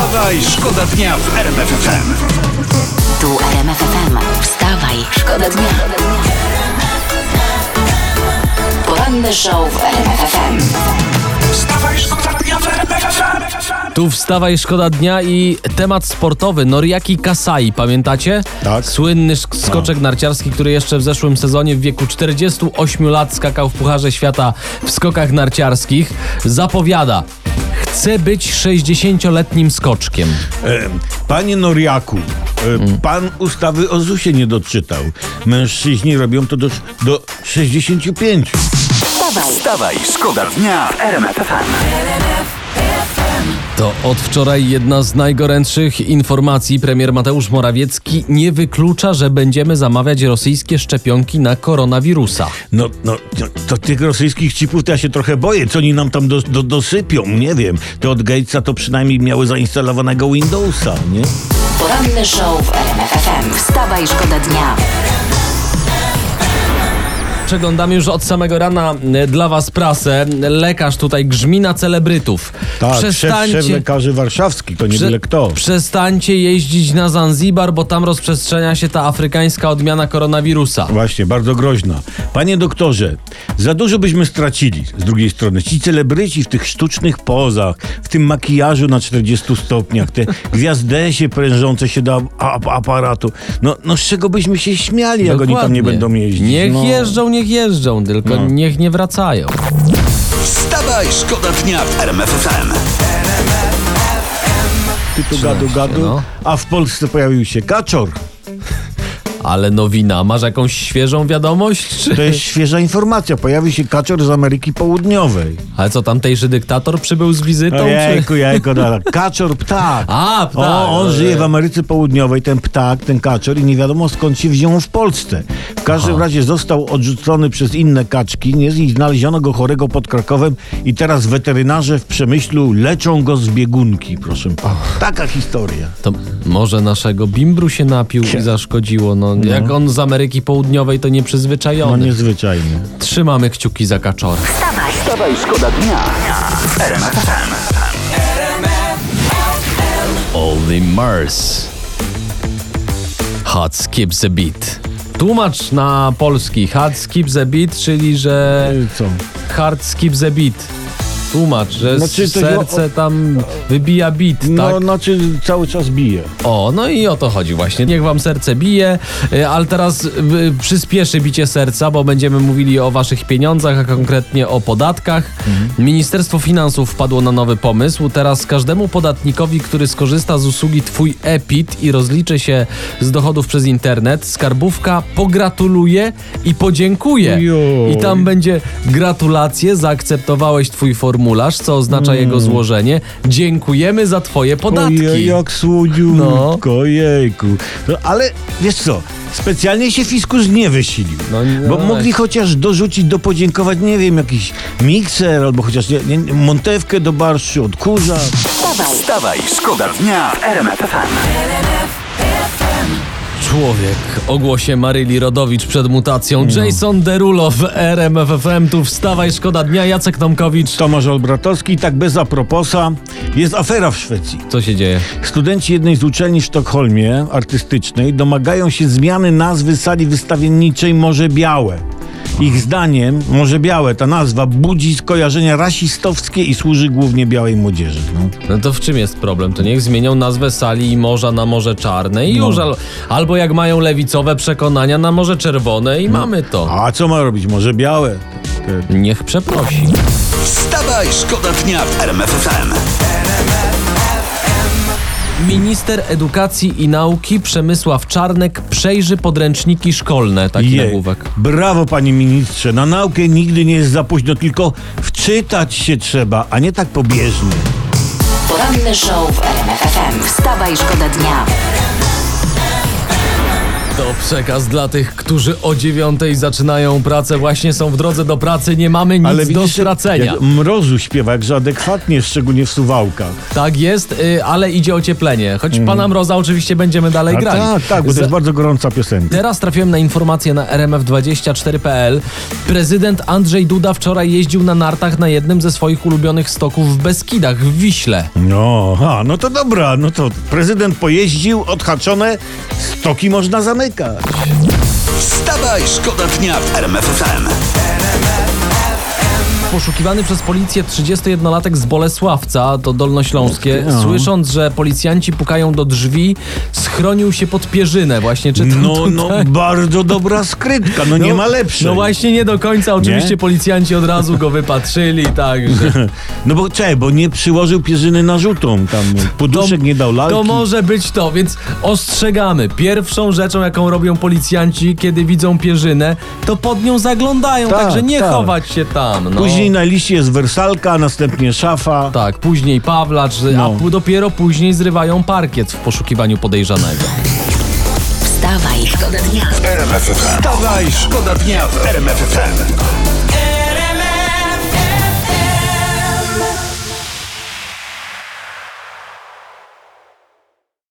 Wstawaj, szkoda dnia w RMF FM. Tu RMF FM. Wstawaj, szkoda dnia. Poranny show w RMF FM. Wstawaj, szkoda dnia w RMF FM. Tu wstawaj szkoda dnia i temat sportowy. Noriaki Kasai, pamiętacie? Tak. Słynny sk- skoczek narciarski, który jeszcze w zeszłym sezonie w wieku 48 lat skakał w Pucharze Świata w skokach narciarskich. Zapowiada, chce być 60-letnim skoczkiem. E, Panie Noriaku, e, pan ustawy o ZUS-ie nie doczytał. Mężczyźni robią to do, do 65. Wstawaj, Wstawaj, szkoda dnia w RMF FM. To od wczoraj jedna z najgorętszych informacji. Premier Mateusz Morawiecki nie wyklucza, że będziemy zamawiać rosyjskie szczepionki na koronawirusa. No, no, no, to tych rosyjskich chipów to ja się trochę boję. Co oni nam tam do, do, dosypią? Nie wiem. Te od Gatesa to przynajmniej miały zainstalowanego Windowsa, nie? poranny show w RMF FM. Wstawaj, szkoda dnia. Przeglądamy już od samego rana e, dla was prasę. Lekarz tutaj grzmi na celebrytów. Tak, szef, szef lekarzy warszawski, to nie Prze- byle kto. Przestańcie jeździć na Zanzibar, bo tam rozprzestrzenia się ta afrykańska odmiana koronawirusa. Właśnie, bardzo groźna. Panie doktorze, za dużo byśmy stracili z drugiej strony. Ci celebryci w tych sztucznych pozach, w tym makijażu na 40 stopniach, te gwiazdesie prężące się do ap- aparatu. No, no z czego byśmy się śmiali, jak oni tam nie Dokładnie. będą jeździć? Niech no. jeżdżą, niech jeżdżą, tylko No. niech nie wracają. Wstawaj, szkoda dnia w RMF FM. Ty tu gadu, gadu, no. a w Polsce pojawił się kaczor. Ale nowina, masz jakąś świeżą wiadomość? Czy... To jest świeża informacja. Pojawił się kaczor z Ameryki Południowej. Ale co, tamtejszy dyktator przybył z wizytą? Ojejku, jajko, da. Kaczor, ptak. A, ptak. O, on żyje w Ameryce Południowej, ten ptak, ten kaczor i nie wiadomo skąd się wziął w Polsce. W każdym razie został odrzucony przez inne kaczki, nie i znaleziono go chorego pod Krakowem i teraz weterynarze w Przemyślu leczą go z biegunki, proszę pana. Taka historia. To może naszego bimbru się napił i zaszkodziło. No, jak on z Ameryki Południowej, to No nieprzyzwyczajony. niezwyczajnie. Trzymamy kciuki za kaczor. Wstawaj, Wstawaj, szkoda dnia w RMF FM. Only Mars. Hot skips a beat. Tłumacz na polski. Hot skips a beat, czyli że Co? hard skips a beat. Tłumacz, że Znaczy, to serce tam wybija beat, No, tak? znaczy cały czas bije. O, no i o to chodzi właśnie. Niech wam serce bije, y, ale teraz y, przyspieszy bicie serca, bo będziemy mówili o waszych pieniądzach, a konkretnie o podatkach. Ministerstwo Finansów wpadło na nowy pomysł. Teraz każdemu podatnikowi, który skorzysta z usługi Twój EPIT i rozliczy się z dochodów przez internet, skarbówka pogratuluje i podziękuje. I tam będzie gratulacje, zaakceptowałeś Twój formularz, co oznacza jego złożenie. Dziękujemy za Twoje podatki. Ojej, jak słodziutko, jejku. No, ale wiesz co, specjalnie się fiskus nie wysilił. No, bo no. mogli chociaż dorzucić, dopodziękować, nie wiem, jakiś mikser albo chociaż nie, nie, montewkę do barszczu, odkurza. wstawaj, Wstawaj, szkoda dnia w RMF FM. Człowiek o głosie Maryli Rodowicz przed mutacją. Jason Derulo w RMFFM. Tu wstawaj, szkoda dnia. Jacek Tomkowicz. Tomasz Olbratowski, tak bez aproposa, jest afera w Szwecji. Co się dzieje? Studenci jednej z uczelni w Sztokholmie artystycznej domagają się zmiany nazwy sali wystawienniczej Morze Białe. Ich zdaniem Morze Białe, ta nazwa, budzi skojarzenia rasistowskie i służy głównie białej młodzieży. No. No to w czym jest problem? To niech zmienią nazwę sali i morza na Morze Czarne i już. al- Albo jak mają lewicowe przekonania na Morze Czerwone i mamy to. A co ma robić Morze Białe? Te- Niech przeprosi. Wstawaj, szkoda dnia w RMF FM. Minister Edukacji i Nauki Przemysław Czarnek przejrzy podręczniki szkolne. Taki Jej. nagłówek. Brawo, panie ministrze. Na naukę nigdy nie jest za późno, tylko wczytać się trzeba, a nie tak pobieżnie. poranny show w RMF FM. Wstawaj, szkoda dnia. To przekaz dla tych, którzy o dziewiątej zaczynają pracę, właśnie są w drodze do pracy, nie mamy nic do stracenia. jak mrozu śpiewa, jakże adekwatnie, szczególnie w Suwałkach. Tak jest, y, ale idzie ocieplenie. Choć pana Mroza oczywiście będziemy dalej A grali. tak, tak, bo to Za- jest bardzo gorąca piosenka. Teraz trafiłem na informację na rmf24.pl. Prezydent Andrzej Duda wczoraj jeździł na nartach na jednym ze swoich ulubionych stoków w Beskidach, w Wiśle. No, a, no to dobra, no to prezydent pojeździł, odhaczone, stoki można zamykać. Wstawaj, szkoda dnia w RMF FM. Poszukiwany przez policję 31-latek z Bolesławca, to Dolnośląskie, No. słysząc, że policjanci pukają do drzwi, schronił się pod pierzynę. Właśnie czytam No, no, tutaj. bardzo dobra skrytka, no, nie ma lepszej. No właśnie nie do końca, oczywiście Nie? policjanci od razu go wypatrzyli, także... No bo czekaj, bo nie przyłożył pierzyny narzutą, tam poduszek nie dał lalki. To może być to, więc ostrzegamy. Pierwszą rzeczą, jaką robią policjanci, kiedy widzą pierzynę, to pod nią zaglądają, Tak, także nie tak. chować się tam. No. Później na liście jest wersalka, a następnie szafa. Tak, później Pawlacz, No. a p- dopiero później zrywają parkiet w poszukiwaniu podejrzanego. Wstawaj, szkoda dnia. RMF FM. Wstawaj, szkoda dnia w RMF FM.